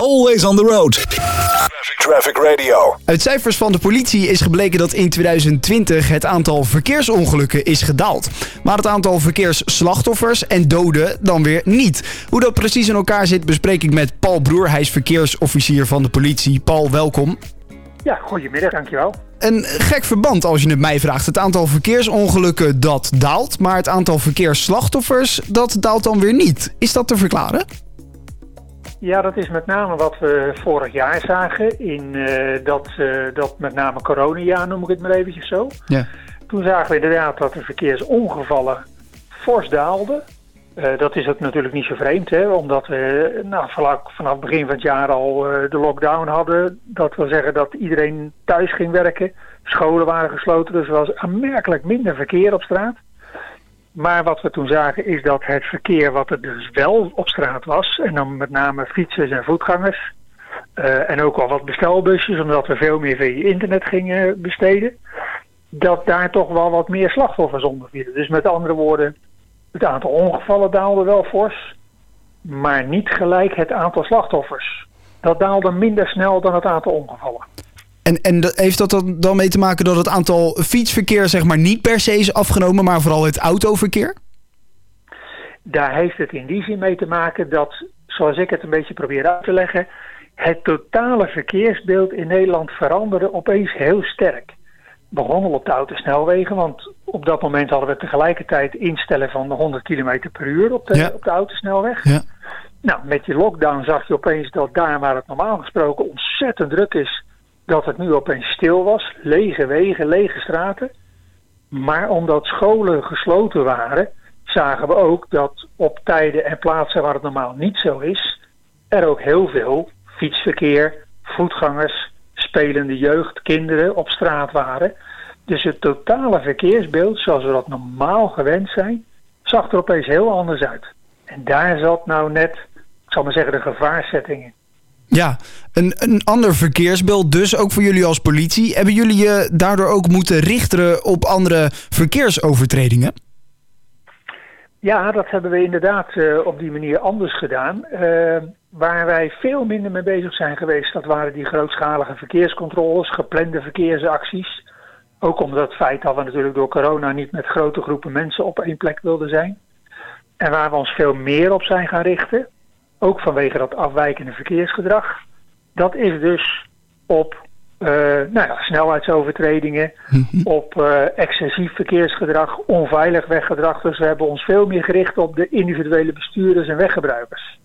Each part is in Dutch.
Always on the road. Traffic Radio. Uit cijfers van de politie is gebleken dat in 2020 het aantal verkeersongelukken is gedaald. Maar het aantal verkeersslachtoffers en doden dan weer niet. Hoe dat precies in elkaar zit bespreek ik met Paul Broer. Hij is verkeersofficier van de politie. Paul, welkom. Ja, goedemiddag, dankjewel. Een gek verband als je het mij vraagt. Het aantal verkeersongelukken dat daalt, maar het aantal verkeersslachtoffers dat daalt dan weer niet. Is dat te verklaren? Ja, dat is met name wat we vorig jaar zagen. In uh, dat, uh, dat met name coronajaar noem ik het maar eventjes zo. Ja. Toen zagen we inderdaad dat de verkeersongevallen fors daalden. Uh, dat is ook natuurlijk niet zo vreemd, hè, omdat we nou, vanaf, vanaf begin van het jaar al de lockdown hadden. Dat wil zeggen dat iedereen thuis ging werken. Scholen waren gesloten, dus er was aanmerkelijk minder verkeer op straat. Maar wat we toen zagen is dat het verkeer wat er dus wel op straat was, en dan met name fietsers en voetgangers, uh, en ook al wat bestelbusjes, omdat we veel meer via internet gingen besteden, dat daar toch wel wat meer slachtoffers onder vielen. Dus met andere woorden, het aantal ongevallen daalde wel fors, maar niet gelijk het aantal slachtoffers. Dat daalde minder snel dan het aantal ongevallen. En, en heeft dat dan mee te maken dat het aantal fietsverkeer zeg maar niet per se is afgenomen, maar vooral het autoverkeer? Daar heeft het in die zin mee te maken dat, zoals ik het een beetje probeer uit te leggen, het totale verkeersbeeld in Nederland veranderde opeens heel sterk. Begonnen op de autosnelwegen, want op dat moment hadden we tegelijkertijd instellen van 100 km per uur op de, Ja. op de autosnelweg. Ja. Nou, met die lockdown zag je opeens dat daar waar het normaal gesproken ontzettend druk is, dat het nu opeens stil was. Lege wegen, lege straten. Maar omdat scholen gesloten waren, zagen we ook dat op tijden en plaatsen waar het normaal niet zo is, er ook heel veel fietsverkeer, voetgangers, spelende jeugd, kinderen op straat waren. Dus het totale verkeersbeeld, zoals we dat normaal gewend zijn, zag er opeens heel anders uit. En daar zat nou net, ik zal maar zeggen, de gevaarzetting in. Ja, een, een ander verkeersbeeld dus, ook voor jullie als politie. Hebben jullie je daardoor ook moeten richten op andere verkeersovertredingen? Ja, dat hebben we inderdaad uh, op die manier anders gedaan. Uh, waar wij veel minder mee bezig zijn geweest, dat waren die grootschalige verkeerscontroles, geplande verkeersacties. Ook omdat het feit dat we natuurlijk door corona niet met grote groepen mensen op één plek wilden zijn. En waar we ons veel meer op zijn gaan richten, ook vanwege dat afwijkende verkeersgedrag, dat is dus op uh, nou ja, snelheidsovertredingen, op uh, excessief verkeersgedrag, onveilig weggedrag. Dus we hebben ons veel meer gericht op de individuele bestuurders en weggebruikers.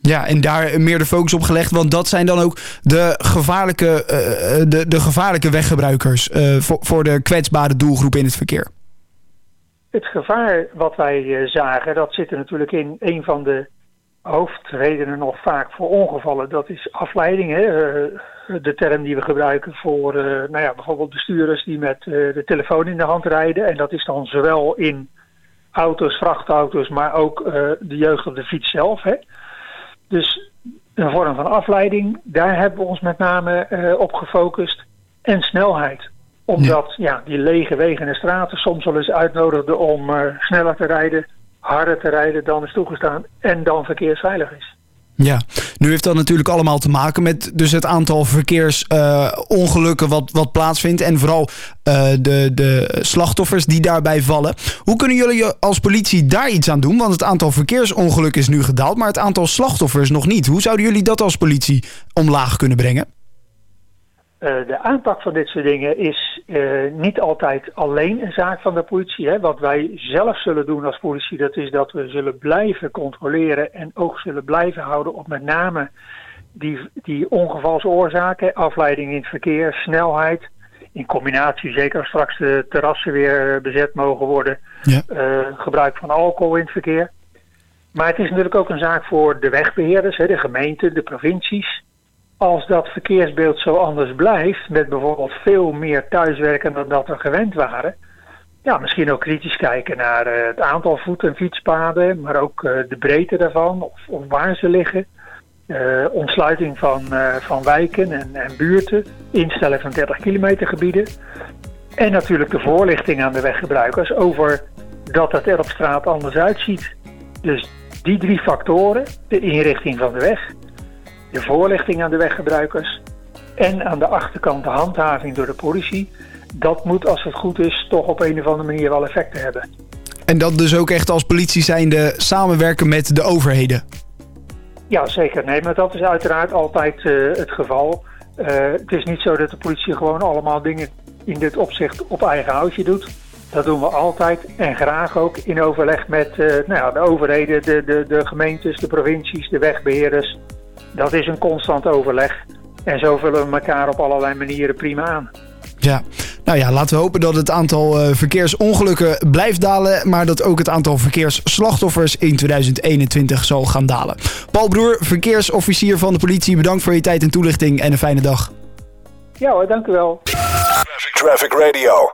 Ja, en daar meer de focus op gelegd, want dat zijn dan ook de gevaarlijke, uh, de, de gevaarlijke weggebruikers voor, voor de kwetsbare doelgroep in het verkeer. Het gevaar wat wij zagen, dat zit er natuurlijk in een van de hoofdredenen nog vaak voor ongevallen. Dat is afleiding. Hè? de term die we gebruiken voor uh, nou ja, bijvoorbeeld bestuurders die met uh, de telefoon in de hand rijden. En dat is dan zowel in auto's, vrachtauto's, maar ook de jeugd op de fiets zelf. Hè? Dus een vorm van afleiding, daar hebben we ons met name op gefocust. En snelheid. Omdat ja. ja. die lege wegen en straten soms wel eens uitnodigden om sneller te rijden, harder te rijden dan is toegestaan en dan verkeersveilig is. Ja, nu heeft dat natuurlijk allemaal te maken met dus het aantal verkeersongelukken uh, wat, wat plaatsvindt. En vooral uh, de, de slachtoffers die daarbij vallen. Hoe kunnen jullie als politie daar iets aan doen? Want het aantal verkeersongelukken is nu gedaald, maar het aantal slachtoffers nog niet. Hoe zouden jullie dat als politie omlaag kunnen brengen? Uh, de aanpak van dit soort dingen is uh, niet altijd alleen een zaak van de politie. Hè. Wat wij zelf zullen doen als politie, dat is dat we zullen blijven controleren en oog zullen blijven houden op met name die, die ongevalsoorzaken, afleiding in het verkeer, snelheid. In combinatie, zeker als straks de terrassen weer bezet mogen worden, ja. uh, gebruik van alcohol in het verkeer. Maar het is natuurlijk ook een zaak voor de wegbeheerders, hè, de gemeenten, de provincies als dat verkeersbeeld zo anders blijft, met bijvoorbeeld veel meer thuiswerken dan dat we gewend waren, ja, misschien ook kritisch kijken naar uh, het aantal voet- en fietspaden, maar ook uh, de breedte daarvan, of, of waar ze liggen. Uh, ontsluiting van, van wijken en, en buurten, instellen van 30 kilometer gebieden. En natuurlijk de voorlichting aan de weggebruikers over dat het er op straat anders uitziet. Dus die drie factoren, de inrichting van de weg, de voorlichting aan de weggebruikers en aan de achterkant de handhaving door de politie. Dat moet, als het goed is, toch op een of andere manier wel effecten hebben. En dat dus ook echt als politie zijnde samenwerken met de overheden. Ja, zeker. Nee, maar dat is uiteraard altijd uh, het geval. Uh, het is niet zo dat de politie gewoon allemaal dingen in dit opzicht op eigen houtje doet. Dat doen we altijd en graag ook in overleg met uh, nou ja, de overheden, de, de, de gemeentes, de provincies, de wegbeheerders. Dat is een constant overleg. En zo vullen we elkaar op allerlei manieren prima aan. Ja, nou ja, laten we hopen dat het aantal uh, verkeersongelukken blijft dalen, maar dat ook het aantal verkeersslachtoffers in 2021 zal gaan dalen. Paul Broer, verkeersofficier van de politie, bedankt voor je tijd en toelichting en een fijne dag. Ja hoor, dank u wel. Traffic, Traffic Radio.